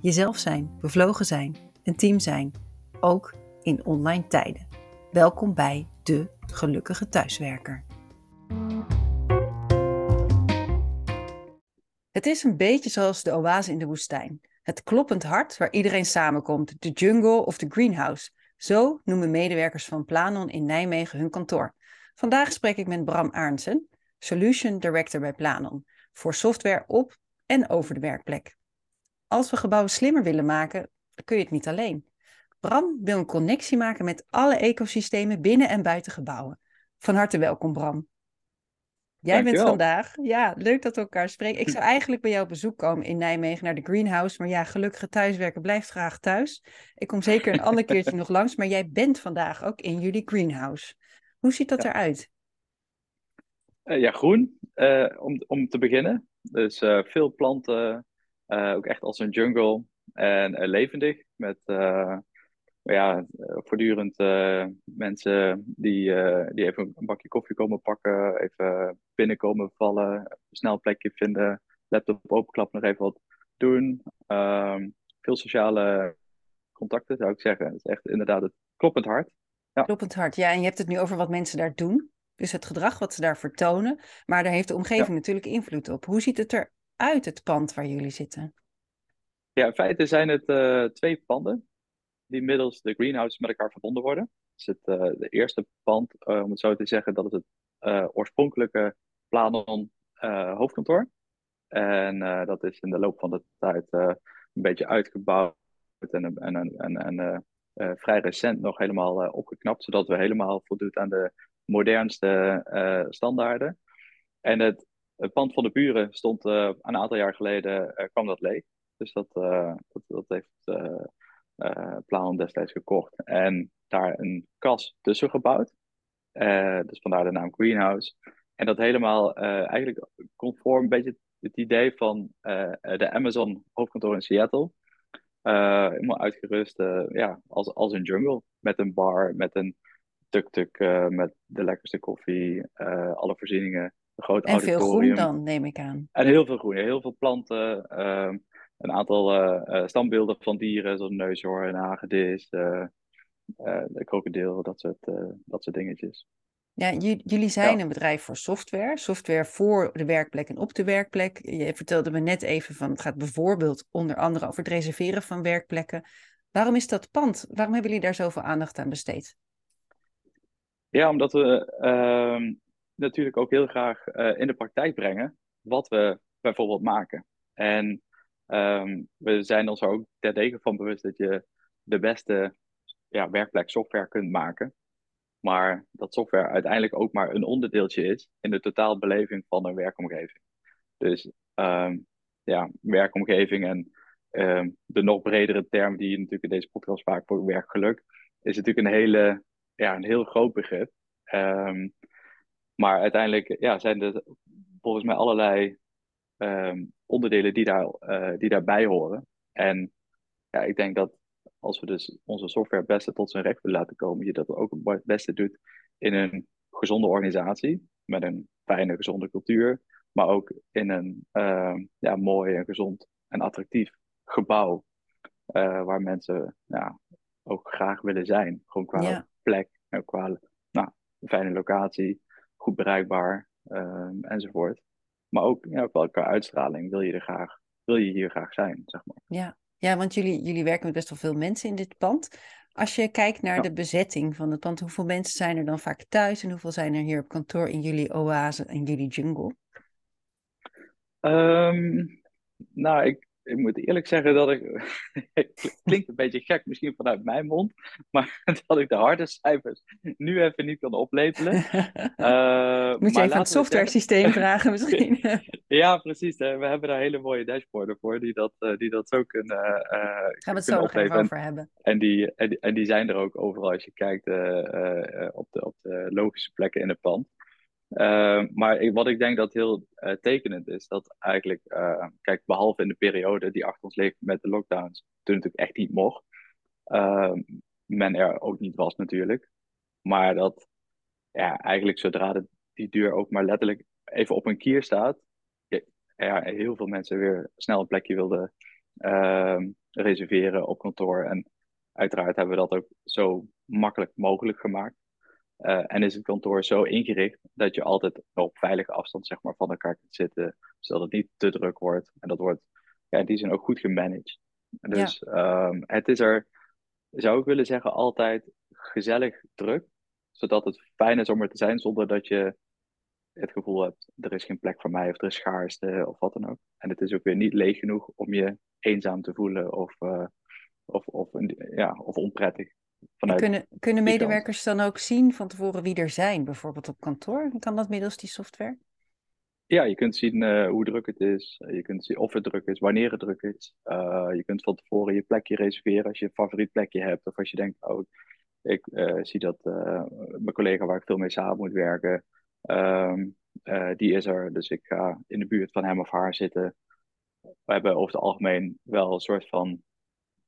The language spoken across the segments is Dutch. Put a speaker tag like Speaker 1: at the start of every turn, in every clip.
Speaker 1: Jezelf zijn, bevlogen zijn, een team zijn, ook in online tijden. Welkom bij de gelukkige thuiswerker. Het is een beetje zoals de oase in de woestijn. Het kloppend hart waar iedereen samenkomt, de jungle of de greenhouse. Zo noemen medewerkers van Planon in Nijmegen hun kantoor. Vandaag spreek ik met Bram Arnsen, Solution Director bij Planon, voor software op en over de werkplek. Als we gebouwen slimmer willen maken, kun je het niet alleen. Bram wil een connectie maken met alle ecosystemen binnen en buiten gebouwen. Van harte welkom, Bram. Jij bent vandaag, ja, leuk dat we elkaar spreken. Ik zou eigenlijk bij jou op bezoek komen in Nijmegen naar de Greenhouse, maar ja, gelukkige thuiswerken blijft graag thuis. Ik kom zeker een ander keertje nog langs, maar jij bent vandaag ook in jullie Greenhouse. Hoe ziet dat eruit?
Speaker 2: Uh, ja, groen, uh, om, om te beginnen. Dus uh, veel planten, ook echt als een jungle en levendig met ja, voortdurend mensen die, die even een bakje koffie komen pakken, even binnenkomen vallen, snel een plekje vinden, laptop openklappen, nog even wat doen. Um, veel sociale contacten zou ik zeggen. Het is echt inderdaad het kloppend hart.
Speaker 1: Ja. Kloppend hart, ja. En je hebt het nu over wat mensen daar doen. Dus het gedrag wat ze daar vertonen. Maar daar heeft de omgeving natuurlijk invloed op. Hoe ziet het eruit, het pand waar jullie zitten?
Speaker 2: Ja, in feite zijn het uh, twee panden die middels de greenhouse met elkaar verbonden worden. Dus het uh, de eerste pand, uh, om het zo te zeggen, dat is het oorspronkelijke Planon hoofdkantoor. En dat is in de loop van de tijd een beetje uitgebouwd en, en, en, en vrij recent nog helemaal opgeknapt, zodat we helemaal voldoen aan de modernste standaarden. En het, het, pand van de buren stond uh, een aantal jaar geleden, uh, kwam dat leeg. Dus dat, dat, dat, heeft Planon destijds gekocht. En daar een kas tussen gebouwd. dus vandaar de naam Greenhouse. En dat helemaal eigenlijk conform een beetje het idee van de Amazon hoofdkantoor in Seattle. helemaal uitgerust ja, als, als een jungle. Met een bar, met een tuk-tuk uh, met de lekkerste koffie, uh, alle voorzieningen, een groot
Speaker 1: en auditorium. Veel groen dan, neem ik aan.
Speaker 2: En heel veel groen, heel veel planten, uh, een aantal uh, standbeelden van dieren, zoals neushoorn, hagedis, de krokodil, dat soort, dat soort dingetjes.
Speaker 1: Ja, jullie zijn een bedrijf voor software, software voor de werkplek en op de werkplek. Je vertelde me net even van, het gaat bijvoorbeeld onder andere over het reserveren van werkplekken. Waarom is dat pand, waarom hebben jullie daar zoveel aandacht aan besteed?
Speaker 2: Ja, omdat we uh, natuurlijk ook heel graag uh, in de praktijk brengen wat we bijvoorbeeld maken. En um, we zijn ons er ook terdege van bewust dat je de beste ja, werkplek software kunt maken. Maar dat software uiteindelijk ook maar een onderdeeltje is in de totaalbeleving van een werkomgeving. Dus um, ja, werkomgeving en um, de nog bredere term die je natuurlijk in deze podcast vaak voor werkgeluk, is natuurlijk een hele ja, een heel groot begrip. Maar uiteindelijk ja, zijn er volgens mij allerlei um, onderdelen die, daar, uh, die daarbij horen. En ja, ik denk dat als we dus onze software het beste tot zijn recht willen laten komen, je dat ook het beste doet in een gezonde organisatie, met een fijne, gezonde cultuur, maar ook in een uh, ja, mooi en gezond en attractief gebouw, uh, waar mensen ja, ook graag willen zijn. Gewoon qua ja plek, qua nou, fijne locatie, goed bereikbaar um, enzovoort. Maar ook ja, welke uitstraling wil je er graag, wil je hier graag zijn, zeg maar.
Speaker 1: Ja, ja want jullie, jullie werken met best wel veel mensen in dit pand. Als je kijkt naar de bezetting van het pand, hoeveel mensen zijn er dan vaak thuis en hoeveel zijn er hier op kantoor in jullie oase, in jullie jungle?
Speaker 2: Um, nou, ik, ik moet eerlijk zeggen dat ik. het klinkt een beetje gek, misschien vanuit mijn mond. Maar dat ik de harde cijfers nu even niet kan oplepelen.
Speaker 1: Uh, moet je even het software systeem vragen, misschien?
Speaker 2: ja, precies. We hebben daar hele mooie dashboarden voor die dat, uh, die dat zo kunnen. Uh,
Speaker 1: Gaan we het zo nog even over hebben.
Speaker 2: En die, en die, en, die, zijn er ook overal als je kijkt op, de, op de logische plekken in het pand. Uh, maar wat ik denk dat heel uh, tekenend is, dat eigenlijk, uh, kijk, behalve in de periode die achter ons ligt met de lockdowns, toen natuurlijk echt niet mocht, ehm, men er ook niet was natuurlijk. Maar dat ja, eigenlijk zodra de, die deur ook maar letterlijk even op een kier staat, er heel veel mensen weer snel een plekje wilden ehm, reserveren op kantoor. En uiteraard hebben we dat ook zo makkelijk mogelijk gemaakt. Uh, en is het kantoor zo ingericht dat je altijd op veilige afstand zeg maar, van elkaar kunt zitten, zodat het niet te druk wordt. En dat wordt ja, in die zin ook goed gemanaged. Dus ja. um, het is er, zou ik willen zeggen, altijd gezellig druk, zodat het fijn is om er te zijn zonder dat je het gevoel hebt, er is geen plek voor mij of er is schaarste of wat dan ook. En het is ook weer niet leeg genoeg om je eenzaam te voelen of, uh, of, of, ja, of onprettig.
Speaker 1: Kunnen, kunnen medewerkers dan ook zien van tevoren wie er zijn, bijvoorbeeld op kantoor? Kan dat middels die software?
Speaker 2: Ja, je kunt zien uh, hoe druk het is. Je kunt zien of het druk is, wanneer het druk is. Uh, je kunt van tevoren je plekje reserveren als je een favoriet plekje hebt. Of als je denkt, oh, ik uh, zie dat mijn collega waar ik veel mee samen moet werken, um, die is er. Dus ik ga in de buurt van hem of haar zitten. We hebben over het algemeen wel een soort van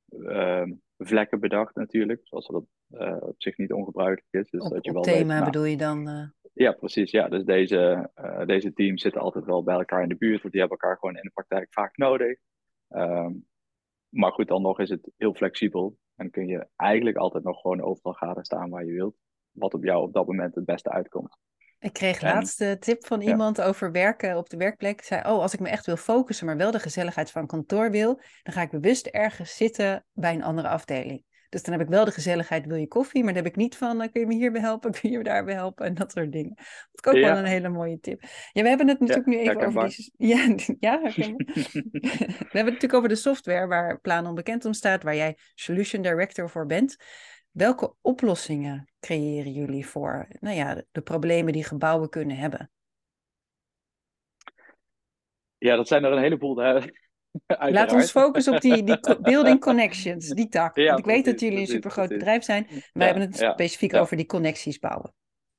Speaker 2: ehm, vlekken bedacht natuurlijk, zoals dat uh, op zich niet ongebruikelijk is. Dus
Speaker 1: op,
Speaker 2: dat je
Speaker 1: wel thema weet, nou, bedoel je dan? Uh...
Speaker 2: Ja, precies. Ja, dus deze, uh, deze teams zitten altijd wel bij elkaar in de buurt, want die hebben elkaar gewoon in de praktijk vaak nodig. Um, maar goed, dan nog is het heel flexibel en kun je eigenlijk altijd nog gewoon overal gaan staan waar je wilt, wat op jou op dat moment het beste uitkomt.
Speaker 1: Ik kreeg laatste tip van iemand over werken op de werkplek. Zei, oh, als ik me echt wil focussen, maar wel de gezelligheid van kantoor wil, dan ga ik bewust ergens zitten bij een andere afdeling. Dus dan heb ik wel de gezelligheid, wil je koffie, maar dan heb ik niet van, uh, kun je me hierbij helpen, kun je me daarbij helpen en dat soort dingen. Dat is ook wel een hele mooie tip. Ja, we hebben het natuurlijk nu even over die... Ja, ja we hebben het natuurlijk over de software waar Planon bekend om staat, waar jij Solution Director voor bent. Welke oplossingen creëren jullie voor nou ja, de problemen die gebouwen kunnen hebben?
Speaker 2: Ja, dat zijn er een heleboel.
Speaker 1: We ons focussen op die, die building connections, die tak. Ja, ik weet dat jullie een supergroot bedrijf zijn. Wij hebben het specifiek over die connecties bouwen.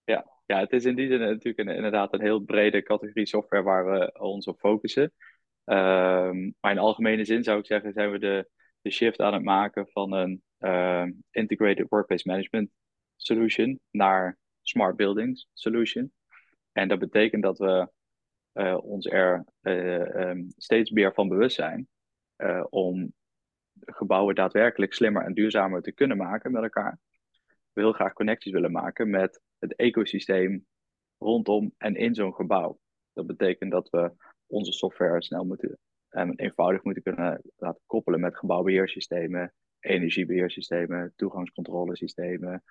Speaker 2: Ja. ja, het is in die zin natuurlijk een, inderdaad een heel brede categorie software waar we ons op focussen. Um, maar in algemene zin zou ik zeggen, zijn we de, de shift aan het maken van een uh, integrated workplace management solution naar smart buildings solution. En dat betekent dat we uh, ons er uh, um, steeds meer van bewust zijn uh, om gebouwen daadwerkelijk slimmer en duurzamer te kunnen maken met elkaar. We heel graag connecties willen maken met het ecosysteem rondom en in zo'n gebouw. Dat betekent dat we onze software snel moeten en eenvoudig moeten kunnen laten koppelen met gebouwbeheersystemen, energiebeheersystemen, toegangscontrolesystemen.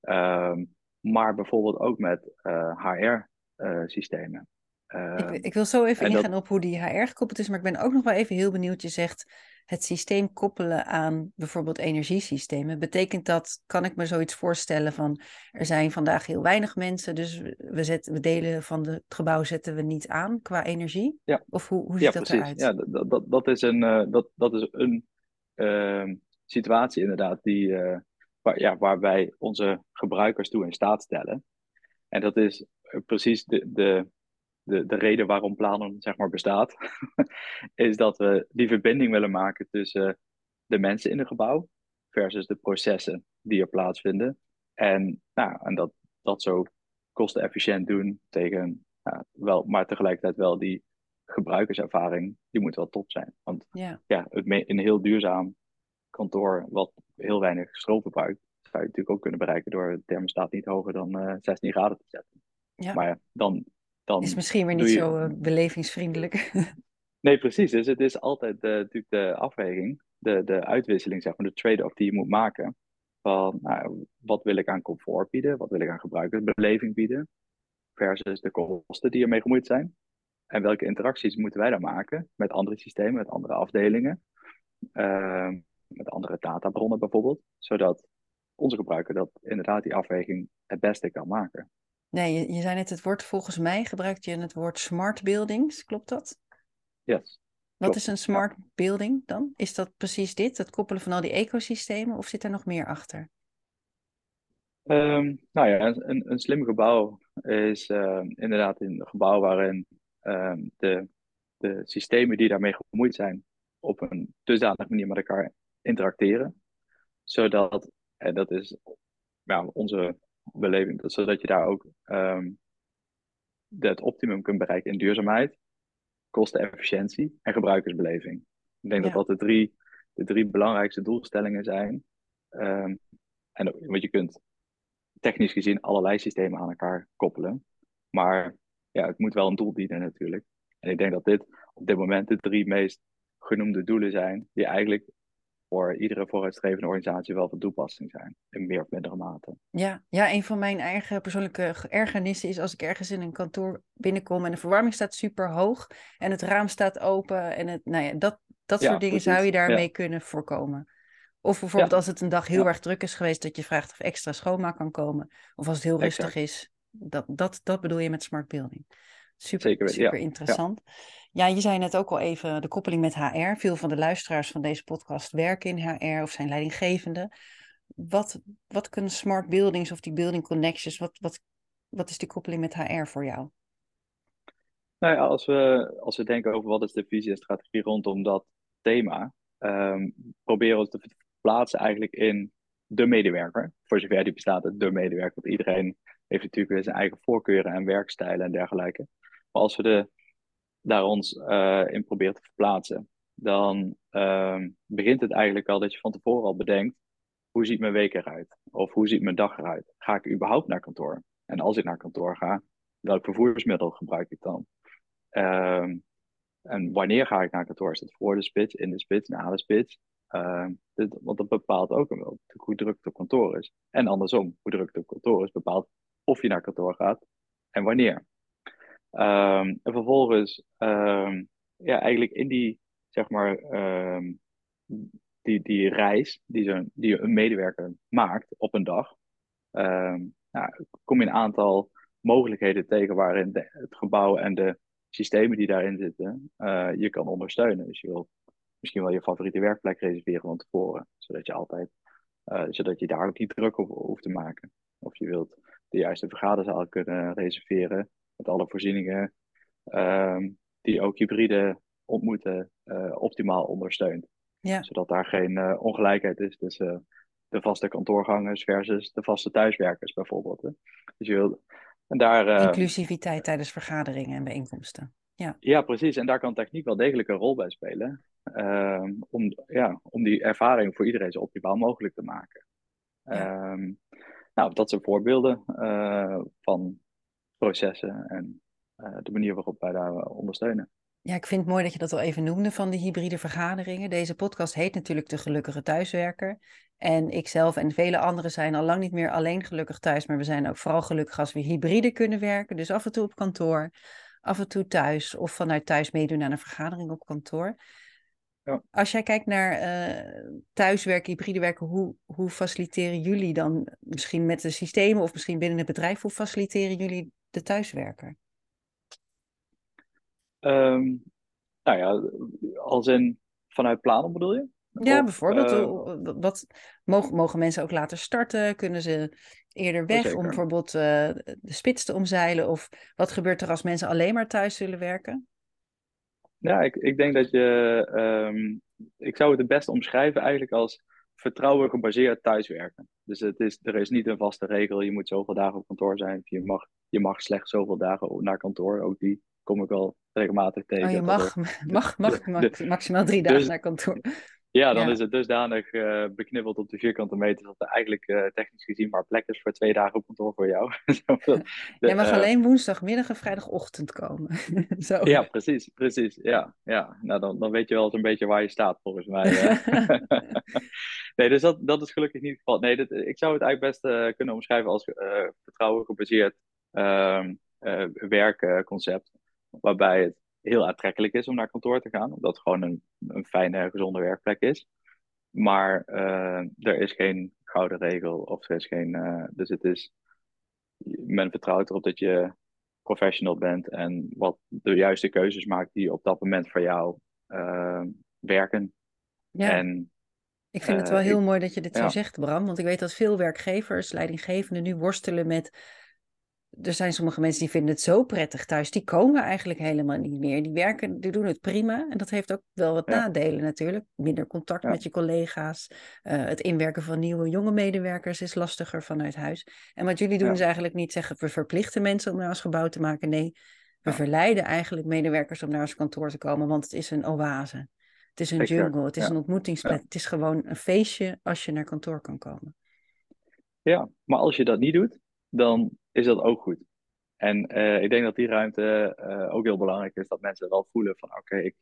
Speaker 2: Um, maar bijvoorbeeld ook met uh, HR-systemen.
Speaker 1: Uh, ik, ik, wil zo even ingaan dat... op hoe die HR gekoppeld is, maar ik ben ook nog wel even heel benieuwd. Je zegt het systeem koppelen aan bijvoorbeeld energiesystemen. Betekent dat, kan ik me zoiets voorstellen van, er zijn vandaag heel weinig mensen, dus we, zetten, we delen van het gebouw zetten we niet aan qua energie?
Speaker 2: Ja.
Speaker 1: Of hoe, hoe ziet ja, dat precies. eruit?
Speaker 2: Ja, dat, dat, dat is een, uh, dat, dat is een uh, situatie inderdaad die, uh, waar, ja, waar wij onze gebruikers toe in staat stellen. En dat is precies de, de, de, de reden waarom Planon zeg maar, bestaat. is dat we die verbinding willen maken tussen de mensen in het gebouw versus de processen die er plaatsvinden. En, nou, en dat, dat zo kostenefficiënt doen tegen, nou, wel, maar tegelijkertijd wel die gebruikerservaring, die moet wel top zijn. Want ja, ja het een heel duurzaam kantoor wat heel weinig stroom verbruikt, zou je natuurlijk ook kunnen bereiken door de thermostaat niet hoger dan uh, eh, 16 graden te zetten. Ja. Maar dan, dan.
Speaker 1: Is misschien weer niet zo uh, belevingsvriendelijk.
Speaker 2: nee, precies. Dus het is altijd uh, natuurlijk de afweging, de, de uitwisseling, zeg maar, de trade-off die je moet maken. Van nou, wat wil ik aan comfort bieden, wat wil ik aan gebruikersbeleving bieden, versus de kosten die ermee gemoeid zijn. en welke interacties moeten wij dan maken met andere systemen, met andere afdelingen, ehm, met andere databronnen bijvoorbeeld, zodat onze gebruiker dat inderdaad die afweging het beste kan maken.
Speaker 1: Nee, je, je zei net het woord, volgens mij gebruikte je het woord smart buildings, klopt dat?
Speaker 2: Yes.
Speaker 1: Wat is een smart building dan? Is dat precies dit, het koppelen van al die ecosystemen, of zit er nog meer achter?
Speaker 2: Um, nou ja, een, een slim gebouw is uh, inderdaad een gebouw waarin uh, de, de systemen die daarmee gemoeid zijn op een dusdanige manier met elkaar interacteren. Zodat, en dat is ja, onze beleving, dat, zodat je daar ook um, het optimum kunt bereiken in duurzaamheid, kostenefficiëntie en gebruikersbeleving. Ik denk dat dat de drie, de drie belangrijkste doelstellingen zijn. Um, en want je kunt technisch gezien allerlei systemen aan elkaar koppelen. Maar ja, het moet wel een doel dienen natuurlijk. En ik denk dat dit op dit moment de drie meest genoemde doelen zijn, die eigenlijk voor iedere vooruitstrevende organisatie wel van toepassing zijn, in meer of mindere mate.
Speaker 1: Ja, ja, een van mijn eigen persoonlijke ergernissen is als ik ergens in een kantoor binnenkom en de verwarming staat super hoog en het raam staat open en het, nou ja, dat, dat soort dingen zou je daarmee kunnen voorkomen. Of bijvoorbeeld als het een dag heel erg druk is geweest, dat je vraagt of extra schoonmaak kan komen. Of als het heel rustig is. Dat, dat, dat bedoel je met smart building. Super, Zeker, super interessant. Ja. je zei net ook al even de koppeling met HR. Veel van de luisteraars van deze podcast werken in HR of zijn leidinggevende. Wat, wat kunnen smart buildings of die building connections, wat, wat, wat is die koppeling met HR voor jou?
Speaker 2: Nou ja, als we, als we denken over wat is de visie en strategie rondom dat thema, um, proberen we te plaatsen eigenlijk in de medewerker. Voor zover die bestaat, de medewerker. Want iedereen heeft natuurlijk weer zijn eigen voorkeuren en werkstijlen en dergelijke. Maar als we de, daar ons uh, in proberen te verplaatsen, dan uh, begint het eigenlijk al dat je van tevoren al bedenkt, hoe ziet mijn week eruit? Of hoe ziet mijn dag eruit? Ga ik überhaupt naar kantoor? En als ik naar kantoor ga, welk vervoersmiddel gebruik ik dan? Uh, en wanneer ga ik naar kantoor? Is het voor de spits, in de spits, na de spits? Dit, want dat bepaalt ook hoe druk het op kantoor is. En andersom, hoe druk het op kantoor is, bepaalt of je naar kantoor gaat en wanneer. Um, en vervolgens, um, ja, eigenlijk in die, zeg maar, um, die, die reis die, zo, die een medewerker maakt op een dag, nou, kom je een aantal mogelijkheden tegen waarin het gebouw en de systemen die daarin zitten uh, je kan ondersteunen. Dus je wilt misschien wel je favoriete werkplek reserveren van tevoren. Zodat je altijd, uh, zodat je daar ook niet druk op hoeft te maken. Of je wilt de juiste vergaderzaal kunnen reserveren met alle voorzieningen uh, die ook hybride ontmoeten uh, optimaal ondersteunt. Ja. Zodat daar geen uh, ongelijkheid is tussen de vaste kantoorgangers versus de vaste thuiswerkers bijvoorbeeld. Hè. Dus je wilt,
Speaker 1: en daar, Inclusiviteit tijdens vergaderingen en bijeenkomsten. Ja.
Speaker 2: ja, precies. En daar kan techniek wel degelijk een rol bij spelen. Ehm, om, ja, om die ervaring voor iedereen zo optimaal mogelijk te maken. Ja. Um, nou, dat zijn voorbeelden uh, van processen en uh, de manier waarop wij daar ondersteunen.
Speaker 1: Ja, ik vind het mooi dat je dat al even noemde van de hybride vergaderingen. Deze podcast heet natuurlijk De Gelukkige Thuiswerker. En ikzelf en vele anderen zijn al lang niet meer alleen gelukkig thuis, maar we zijn ook vooral gelukkig als we hybride kunnen werken. Dus af en toe op kantoor, af en toe thuis of vanuit thuis meedoen aan een vergadering op kantoor. Ja. Als jij kijkt naar uh, thuiswerken, hybride werken, hoe, hoe faciliteren jullie dan misschien met de systemen of misschien binnen het bedrijf, hoe faciliteren jullie de thuiswerker?
Speaker 2: Um, nou ja, als in vanuit plannen bedoel je?
Speaker 1: Ja, bijvoorbeeld. Uh, wat, mogen, mogen mensen ook later starten? Kunnen ze eerder weg om bijvoorbeeld uh, de spits te omzeilen? Of wat gebeurt er als mensen alleen maar thuis zullen werken?
Speaker 2: Ja, ik, ik denk dat je. Um, ik zou het het beste omschrijven eigenlijk als vertrouwen gebaseerd thuiswerken. Dus het is, er is niet een vaste regel. Je moet zoveel dagen op kantoor zijn. Je mag, je mag slechts zoveel dagen naar kantoor. Ook die kom ik wel regelmatig tegen.
Speaker 1: Oh, je mag, mag, mag, mag, maximaal drie dagen dus naar kantoor.
Speaker 2: Ja, dan is het dusdanig uh, beknibbeld op de vierkante meter dat er eigenlijk uh, technisch gezien maar plek is voor twee dagen op kantoor voor jou.
Speaker 1: de, Jij mag uh, alleen woensdagmiddag en vrijdagochtend komen. Zo.
Speaker 2: Ja, precies, precies. Ja, ja. Nou, dan, dan weet je wel eens een beetje waar je staat volgens mij. nee, dus dat, dat is gelukkig niet het geval. Nee, dit, ik zou het eigenlijk best kunnen omschrijven als vertrouwen gebaseerd werkconcept. Waarbij het heel aantrekkelijk is om naar kantoor te gaan, omdat het gewoon een, een fijne, gezonde werkplek is. Maar uh, er is geen gouden regel of er is geen. Uh, dus het is. Men vertrouwt erop dat je professional bent en wat de juiste keuzes maakt die op dat moment voor jou uh, werken.
Speaker 1: Ja. En, ik vind het wel heel mooi dat je dit zo zegt, Bram. Want ik weet dat veel werkgevers, leidinggevenden nu worstelen met er zijn sommige mensen die vinden het zo prettig thuis. Die komen eigenlijk helemaal niet meer. Die werken, die doen het prima. En dat heeft ook wel wat nadelen natuurlijk. Minder contact met je collega's. Uh, het inwerken van nieuwe jonge medewerkers is lastiger vanuit huis. En wat jullie doen ja. is eigenlijk niet zeggen we verplichten mensen om naar ons gebouw te maken. Nee, we verleiden eigenlijk medewerkers om naar ons kantoor te komen. Want het is een oase. Het is een jungle. Het is een ontmoetingsplek. Het is gewoon een feestje als je naar kantoor kan komen.
Speaker 2: Ja, maar als je dat niet doet, dan is dat ook goed. En uh, ik denk dat die ruimte uh, ook heel belangrijk is, dat mensen wel voelen van oké, ik,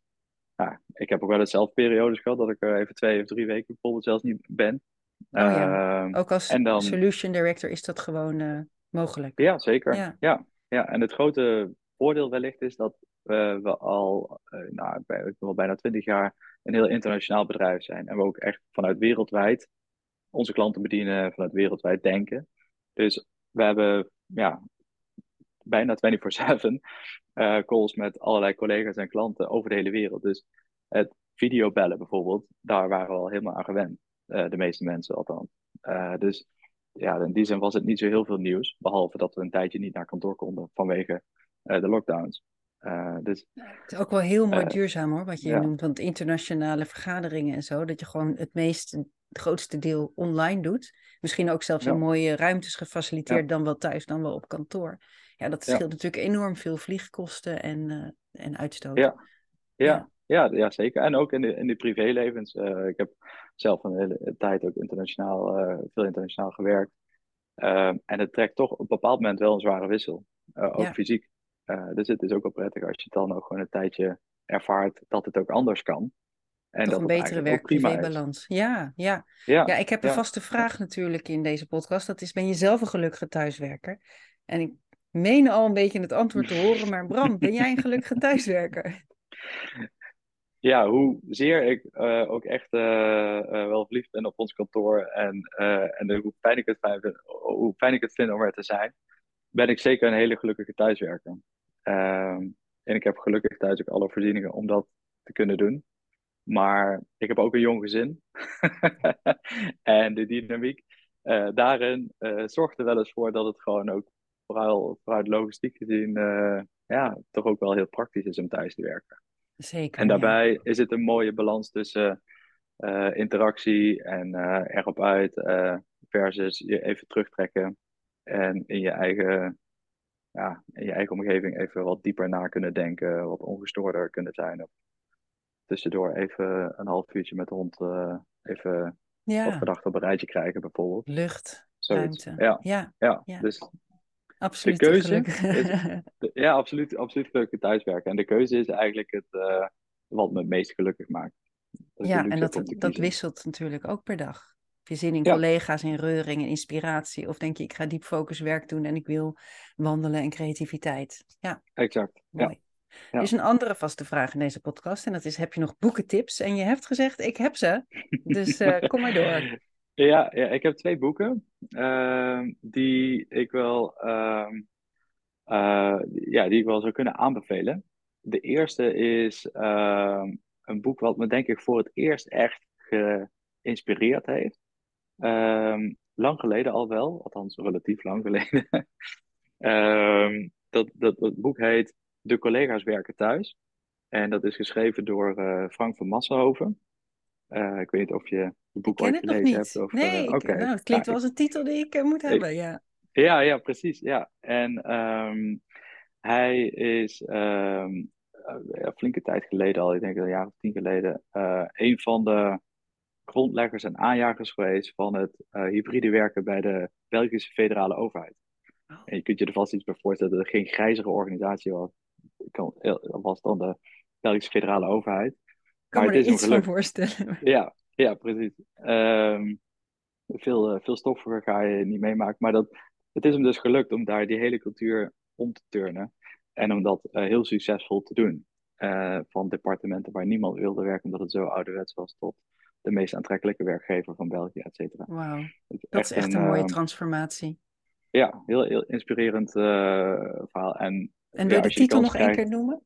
Speaker 2: ja, ik heb ook wel eens zelf periodes gehad dat ik er even twee of drie weken bijvoorbeeld zelfs niet ben.
Speaker 1: Oh, ja. uh, ook als dan, solution director is dat gewoon mogelijk.
Speaker 2: Ja, zeker. Ja. ja. Ja, en het grote voordeel wellicht is dat we al nou, bij, wel bijna twintig jaar een heel internationaal bedrijf zijn. En we ook echt vanuit wereldwijd onze klanten bedienen, vanuit wereldwijd denken. Dus we hebben ja, bijna 24-7 uh, calls met allerlei collega's en klanten over de hele wereld. Dus het videobellen bijvoorbeeld, daar waren we al helemaal aan gewend. Uh, de meeste mensen althans. Uh, dus ja, in die zin was het niet zo heel veel nieuws. Behalve dat we een tijdje niet naar kantoor konden vanwege de lockdowns. dus,
Speaker 1: het is ook wel heel mooi duurzaam hoor, wat je ja. noemt. Want internationale vergaderingen en zo, dat je gewoon het meeste het grootste deel online doet. Misschien ook zelfs in mooie ruimtes gefaciliteerd dan wel thuis, dan wel op kantoor. Ja, dat scheelt natuurlijk enorm veel vliegkosten en, uh, en uitstoot.
Speaker 2: Ja. Ja. Ja. Ja, zeker. En ook in de, in de privélevens. Uh, ik heb zelf een hele tijd ook internationaal, uh, veel internationaal gewerkt. Ehm, en het trekt toch op een bepaald moment wel een zware wissel. ook fysiek. dus het is ook wel prettig als je het dan ook gewoon een tijdje ervaart dat het ook anders kan.
Speaker 1: En Toch een betere werk-privé-balans. Ja, ja. Ja, ja, ik heb een vaste vraag natuurlijk in deze podcast. Dat is, ben je zelf een gelukkige thuiswerker? En ik meen al een beetje het antwoord te horen, maar Bram, ben jij een gelukkige thuiswerker?
Speaker 2: Ja, hoezeer ik uh, ook echt uh, uh, wel verliefd ben op ons kantoor en, en hoe, fijn ik het fijn vind, hoe fijn ik het vind om er te zijn, ben ik zeker een hele gelukkige thuiswerker. Ehm, en ik heb gelukkig thuis ook alle voorzieningen om dat te kunnen doen. Maar ik heb ook een jong gezin. en de dynamiek uh, daarin uh, zorgt er wel eens voor dat het gewoon ook, vooral vanuit logistiek gezien, uh, ja, toch ook wel heel praktisch is om thuis te werken.
Speaker 1: Zeker.
Speaker 2: En daarbij is het een mooie balans tussen interactie en erop uit versus je even terugtrekken en in je eigen ja, in je eigen omgeving even wat dieper na kunnen denken, wat ongestoorder kunnen zijn tussendoor even een half uurtje met de hond uh, even ja. wat gedachten op een rijtje krijgen, bijvoorbeeld.
Speaker 1: Lucht, ruimte.
Speaker 2: Ja. Ja. ja. ja. Dus absoluut de keuze is, ja, absoluut, absoluut gelukkig thuiswerken. En de keuze is eigenlijk het uh, wat me het meest gelukkig maakt.
Speaker 1: Ja, en dat, dat wisselt natuurlijk ook per dag. Heb je zin in collega's, in reuring en inspiratie? Of denk je, ik ga diep focus werk doen en ik wil wandelen en creativiteit? Ja,
Speaker 2: exact.
Speaker 1: Mooi. Er is een andere vaste vraag in deze podcast en dat is: heb je nog boekentips? En je hebt gezegd: ik heb ze. Dus uh, kom maar door.
Speaker 2: Ja, ja, ik heb twee boeken uh, die ik wel, uh, ja, die ik wel zou kunnen aanbevelen. De eerste is ehm, een boek wat me denk ik voor het eerst echt geïnspireerd heeft. Ehm, lang geleden al wel, althans relatief lang geleden. dat, dat, dat boek heet de collega's werken thuis. En dat is geschreven door uh, Frank van Massenhoven. Uh, ik weet niet of je het boek ooit gelezen hebt. Of,
Speaker 1: nee, uh, okay. nou, het klinkt wel als een titel die ik moet hebben, ja.
Speaker 2: Ja, ja, precies. Ja. En um, hij is um, ja, flinke tijd geleden al, ik denk een jaar of tien geleden, een van de grondleggers en aanjagers geweest van het hybride werken bij de Belgische federale overheid. Oh. En je kunt je er vast iets bij voorstellen dat er geen grijzige organisatie was kan, was dan de Belgische federale overheid.
Speaker 1: Kan maar me er iets van voorstellen.
Speaker 2: Ja, ja precies. Um, veel, uh, veel stoffer ga je niet meemaken. Maar dat, het is hem dus gelukt om daar die hele cultuur om te turnen. En om dat uh, heel succesvol te doen. van departementen waar niemand wilde werken omdat het zo ouderwets was, tot de meest aantrekkelijke werkgever van België, et cetera.
Speaker 1: Wauw, dat is echt een, mooie transformatie.
Speaker 2: Ja, heel, heel inspirerend verhaal. En,
Speaker 1: en wil je de titel nog één keer noemen?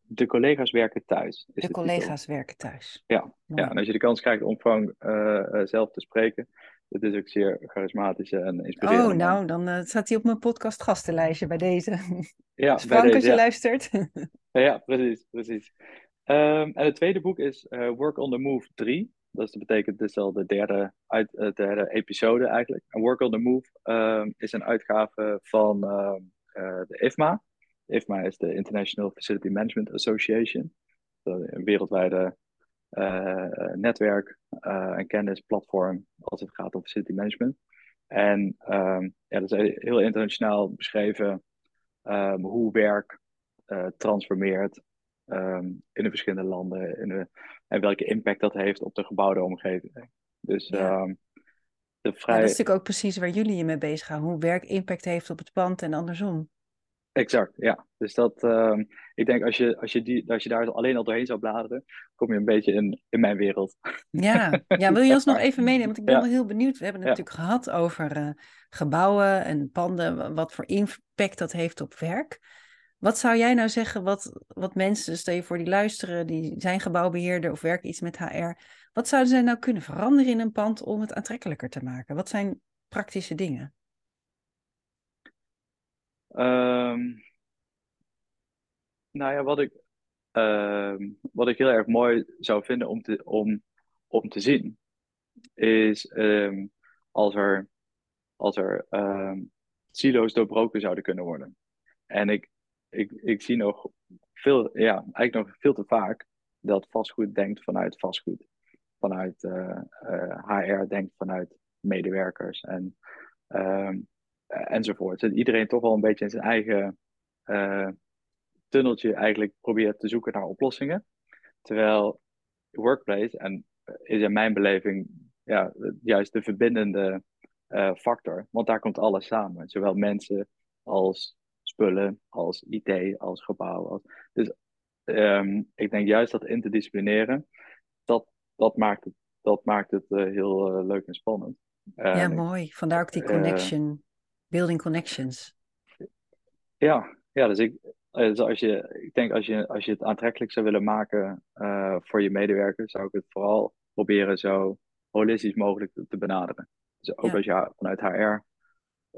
Speaker 2: De collega's werken thuis.
Speaker 1: de, collega's werken thuis.
Speaker 2: Ja. ja, en als je de kans krijgt om gewoon zelf te spreken, het is ook zeer charismatisch en inspirerend.
Speaker 1: Oh, nou, dan uh, staat hij op mijn podcast gastenlijstje bij deze. Ja, dus Frank, als je luistert.
Speaker 2: ja, precies, precies. Um, en het tweede boek is uh, Work on the Move 3. Dat, dat betekent dus al de derde, uit, uh, derde episode eigenlijk. En Work on the Move um, is een uitgave van uh, de IFMA. IFMA is de International Facility Management Association. Een wereldwijde uh, netwerk uh, en kennisplatform als het gaat om facility management. En um, ja, dat is heel internationaal beschreven um, hoe werk uh, transformeert um, in de verschillende landen in de, en welke impact dat heeft op de gebouwde omgeving. Dus ja.
Speaker 1: De vrij... Ja, dat is natuurlijk ook precies waar jullie je mee bezig gaan, hoe werk impact heeft op het pand en andersom.
Speaker 2: Exact, ja. Dus dat, uh, ik denk als je, als, je die, als je daar alleen al doorheen zou bladeren, kom je een beetje in, in mijn wereld.
Speaker 1: Ja. ja, wil je ons nog even meenemen? Want ik ben wel heel benieuwd. We hebben het natuurlijk gehad over uh, gebouwen en panden, wat voor impact dat heeft op werk. Wat zou jij nou zeggen, wat, wat mensen, stel je voor die luisteren, die zijn gebouwbeheerder of werken iets met HR, wat zouden zij nou kunnen veranderen in een pand om het aantrekkelijker te maken? Wat zijn praktische dingen?
Speaker 2: Um, nou ja, wat ik, uh, wat ik heel erg mooi zou vinden om te, om, om te zien, is um, als er, als er silo's doorbroken zouden kunnen worden. En ik, ik, ik zie nog veel, ja, eigenlijk nog veel te vaak dat vastgoed denkt vanuit vastgoed. Vanuit uh, uh, HR denkt vanuit medewerkers. En um, eh, enzovoort. Dat iedereen toch wel een beetje in zijn eigen tunneltje eigenlijk probeert te zoeken naar oplossingen. Terwijl workplace, en eh, is in mijn beleving ja, juist de verbindende factor, want daar komt alles samen. Zowel mensen als spullen, als IT, als gebouw. Dus um, ik denk juist dat interdisciplinaire, dat, maakt het, dat maakt het uh, heel uh, leuk en spannend.
Speaker 1: ja, mooi. Vandaar ook die connection. Building connections.
Speaker 2: Ja, ja dus ik, dus als je, ik denk als je, als je het aantrekkelijk zou willen maken uh, voor je medewerkers, zou ik het vooral proberen zo holistisch mogelijk te, te benaderen. Dus ook ja. als je vanuit HR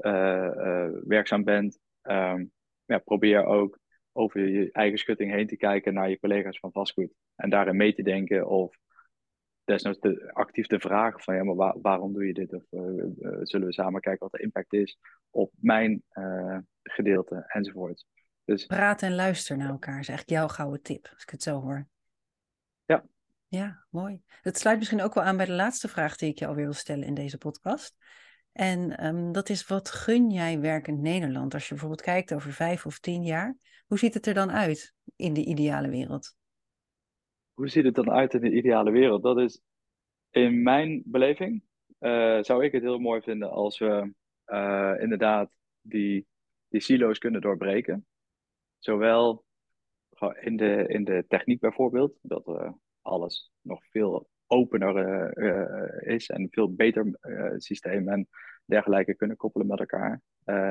Speaker 2: uh, uh, werkzaam bent, um, ja, probeer ook over je eigen schutting heen te kijken naar je collega's van vastgoed. En daarin mee te denken of desnoods te, actief te vragen van ja, maar waar, waarom doe je dit? Of uh, uh, zullen we samen kijken wat de impact is op mijn uh, gedeelte enzovoort.
Speaker 1: Dus, Praat en luister naar elkaar is eigenlijk jouw gouden tip, als ik het zo hoor.
Speaker 2: Ja.
Speaker 1: Ja, mooi. Het sluit misschien ook wel aan bij de laatste vraag die ik je alweer wil stellen in deze podcast. En um, dat is, wat gun jij werkend Nederland? Als je bijvoorbeeld kijkt over vijf of tien jaar, hoe ziet het er dan uit in de ideale wereld?
Speaker 2: Hoe ziet het dan uit in de ideale wereld? Dat is in mijn beleving, uh, zou ik het heel mooi vinden als we uh, inderdaad die, die silo's kunnen doorbreken. Zowel in de, in de techniek bijvoorbeeld, dat uh, alles nog veel opener is en veel beter systeem en dergelijke kunnen koppelen met elkaar.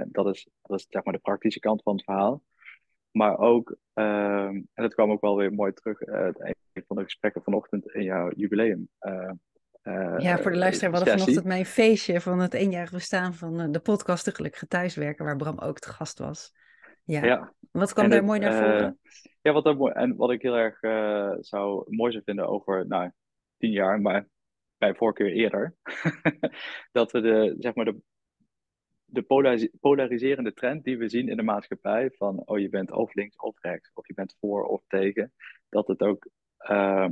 Speaker 2: dat, is, dat is zeg maar de praktische kant van het verhaal. Maar ook, uh, en dat kwam ook wel weer mooi terug uit uh, een van de gesprekken vanochtend in jouw jubileum. Uh,
Speaker 1: ja, voor de luisteraar, we hadden vanochtend mijn feestje van het eenjarig bestaan van de podcast De Gelukkige Thuiswerken, waar Bram ook te gast was. Ja. ja. Wat kwam daar mooi naar voren?
Speaker 2: ja, wat, mooi, en wat ik heel erg zou mooi zou vinden over nou, tien jaar, maar bij voorkeur eerder, dat we de, zeg maar de, de polariserende trend die we zien in de maatschappij, van oh je bent of links of rechts, of je bent voor of tegen, dat het ook, uh,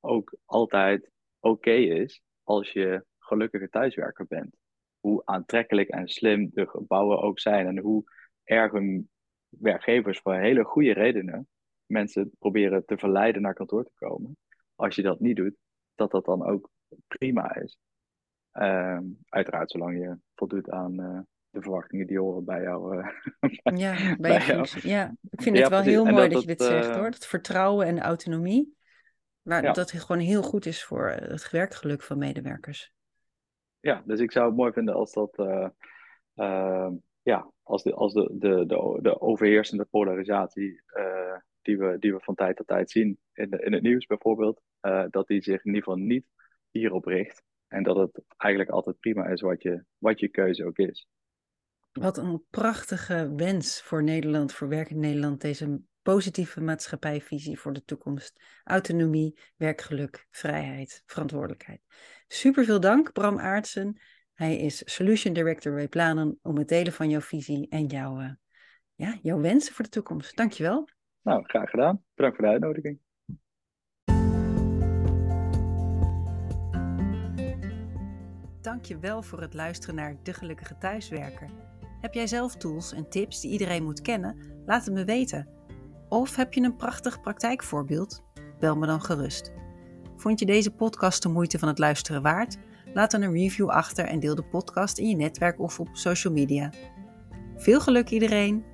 Speaker 2: ook altijd oké is als je gelukkige thuiswerker bent. Hoe aantrekkelijk en slim de gebouwen ook zijn en hoe erg hun werkgevers voor hele goede redenen mensen proberen te verleiden naar kantoor te komen. Als je dat niet doet, dat dat dan ook prima is. Uh, uiteraard zolang je voldoet aan uh, de verwachtingen die horen bij jou. Uh,
Speaker 1: ja, bij, je functie. Ja, ik vind het wel heel mooi dat, je dit zegt hoor. Dat vertrouwen en autonomie. Maar ja. dat het gewoon heel goed is voor het werkgeluk van medewerkers.
Speaker 2: Ja, dus ik zou het mooi vinden als dat. ja, als de, als de, de, de, de overheersende polarisatie die, we, die we van tijd tot tijd zien in, de, in het nieuws bijvoorbeeld, dat die zich in ieder geval niet hierop richt. En dat het eigenlijk altijd prima is wat je, wat je keuze ook is.
Speaker 1: Wat een prachtige wens voor Nederland, voor werk in Nederland, deze positieve maatschappijvisie voor de toekomst. Autonomie, werkgeluk, vrijheid, verantwoordelijkheid. Super veel dank, Bram Aartsen. Hij is Solution Director bij Planen om het delen van jouw visie en jouw, uh, ja, jouw wensen voor de toekomst. Dankjewel.
Speaker 2: Nou, graag gedaan. Bedankt voor de uitnodiging.
Speaker 1: Dankjewel voor het luisteren naar De Gelukkige Thuiswerker. Heb jij zelf tools en tips die iedereen moet kennen? Laat het me weten. Of heb je een prachtig praktijkvoorbeeld? Bel me dan gerust. Vond je deze podcast de moeite van het luisteren waard? Laat dan een review achter en deel de podcast in je netwerk of op social media. Veel geluk iedereen!